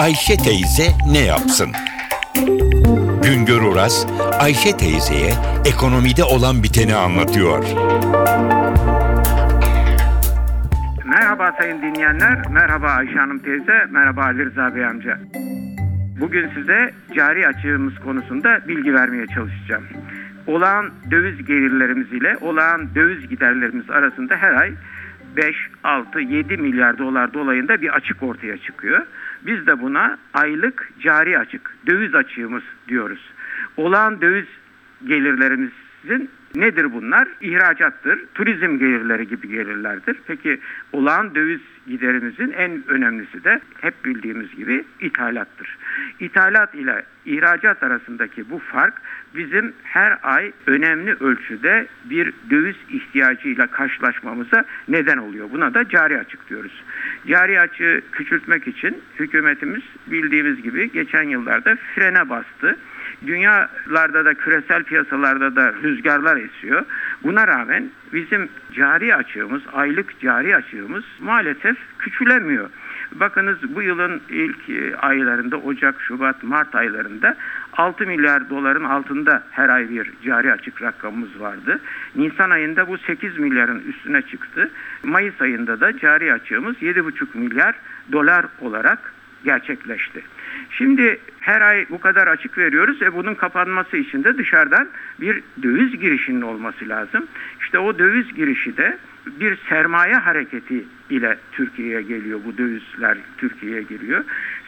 Ayşe teyze ne yapsın? Güngör Oras, Ayşe teyzeye ekonomide olan biteni anlatıyor. Merhaba sayın dinleyenler, merhaba Ayşe Hanım teyze, merhaba Ali Rıza Bey amca. Bugün size cari açığımız konusunda bilgi vermeye çalışacağım. Olağan döviz gelirlerimiz ile olağan döviz giderlerimiz arasında her ay 5, 6, 7 milyar dolar dolayında bir açık ortaya çıkıyor. Biz de buna aylık cari açık, döviz açığımız diyoruz. Olağan döviz gelirlerimizin nedir bunlar? İhracattır, turizm gelirleri gibi gelirlerdir. Peki olağan döviz giderimizin en önemlisi de hep bildiğimiz gibi ithalattır. İthalat ile ihracat arasındaki bu fark bizim her ay önemli ölçüde bir döviz ihtiyacıyla karşılaşmamıza neden oluyor. Buna da cari açık diyoruz. Cari açığı küçültmek için hükümetimiz bildiğimiz gibi geçen yıllarda frene bastı. Dünyalarda da küresel piyasalarda da rüzgarlar esiyor. Buna rağmen bizim cari açığımız, aylık cari açığımız maalesef küçülemiyor. Bakınız bu yılın ilk e, aylarında Ocak, Şubat, Mart aylarında 6 milyar doların altında her ay bir cari açık rakamımız vardı. Nisan ayında bu 8 milyarın üstüne çıktı. Mayıs ayında da cari açığımız 7,5 milyar dolar olarak gerçekleşti. Şimdi her ay bu kadar açık veriyoruz ve bunun kapanması için de dışarıdan bir döviz girişinin olması lazım. İşte o döviz girişi de bir sermaye hareketi ile Türkiye'ye geliyor bu dövizler Türkiye'ye geliyor.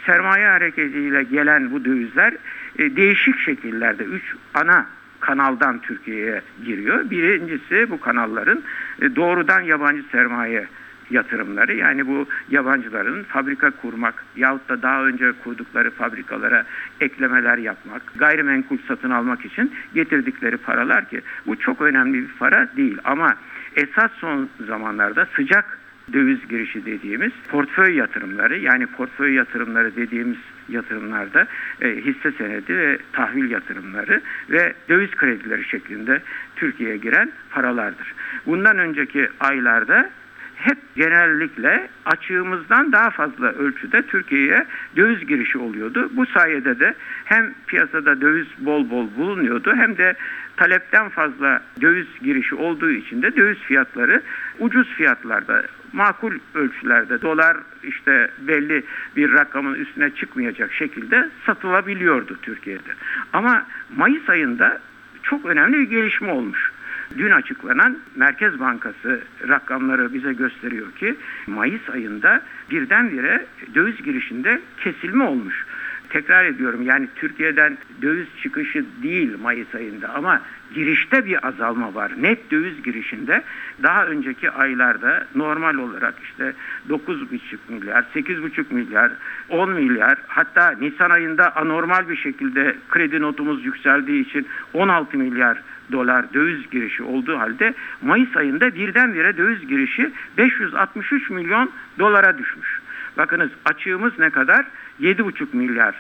Sermaye hareketiyle gelen bu dövizler e, değişik şekillerde üç ana kanaldan Türkiye'ye giriyor. Birincisi bu kanalların e, doğrudan yabancı sermaye yatırımları yani bu yabancıların fabrika kurmak yahut da daha önce kurdukları fabrikalara eklemeler yapmak, gayrimenkul satın almak için getirdikleri paralar ki bu çok önemli bir para değil ama esas son zamanlarda sıcak döviz girişi dediğimiz portföy yatırımları yani portföy yatırımları dediğimiz yatırımlarda e, hisse senedi ve tahvil yatırımları ve döviz kredileri şeklinde Türkiye'ye giren paralardır. Bundan önceki aylarda hep genellikle açığımızdan daha fazla ölçüde Türkiye'ye döviz girişi oluyordu. Bu sayede de hem piyasada döviz bol bol bulunuyordu hem de talepten fazla döviz girişi olduğu için de döviz fiyatları ucuz fiyatlarda makul ölçülerde dolar işte belli bir rakamın üstüne çıkmayacak şekilde satılabiliyordu Türkiye'de. Ama Mayıs ayında çok önemli bir gelişme olmuş. Dün açıklanan Merkez Bankası rakamları bize gösteriyor ki Mayıs ayında birdenbire döviz girişinde kesilme olmuş. Tekrar ediyorum yani Türkiye'den döviz çıkışı değil Mayıs ayında ama girişte bir azalma var. Net döviz girişinde daha önceki aylarda normal olarak işte 9,5 milyar, 8,5 milyar, 10 milyar hatta Nisan ayında anormal bir şekilde kredi notumuz yükseldiği için 16 milyar dolar döviz girişi olduğu halde Mayıs ayında birdenbire döviz girişi 563 milyon dolara düşmüş. Bakınız açığımız ne kadar? 7,5 milyar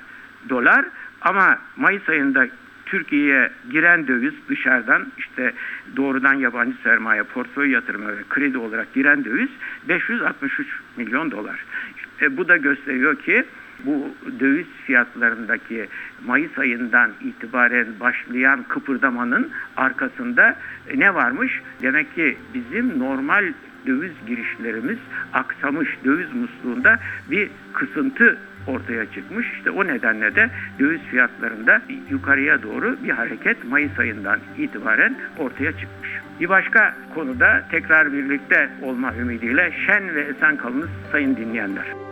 dolar ama Mayıs ayında Türkiye'ye giren döviz dışarıdan işte doğrudan yabancı sermaye, portföy yatırımı ve kredi olarak giren döviz 563 milyon dolar. E, bu da gösteriyor ki bu döviz fiyatlarındaki Mayıs ayından itibaren başlayan kıpırdamanın arkasında ne varmış? Demek ki bizim normal döviz girişlerimiz aksamış döviz musluğunda bir kısıntı ortaya çıkmış. İşte o nedenle de döviz fiyatlarında yukarıya doğru bir hareket Mayıs ayından itibaren ortaya çıkmış. Bir başka konuda tekrar birlikte olma ümidiyle şen ve esen kalınız sayın dinleyenler.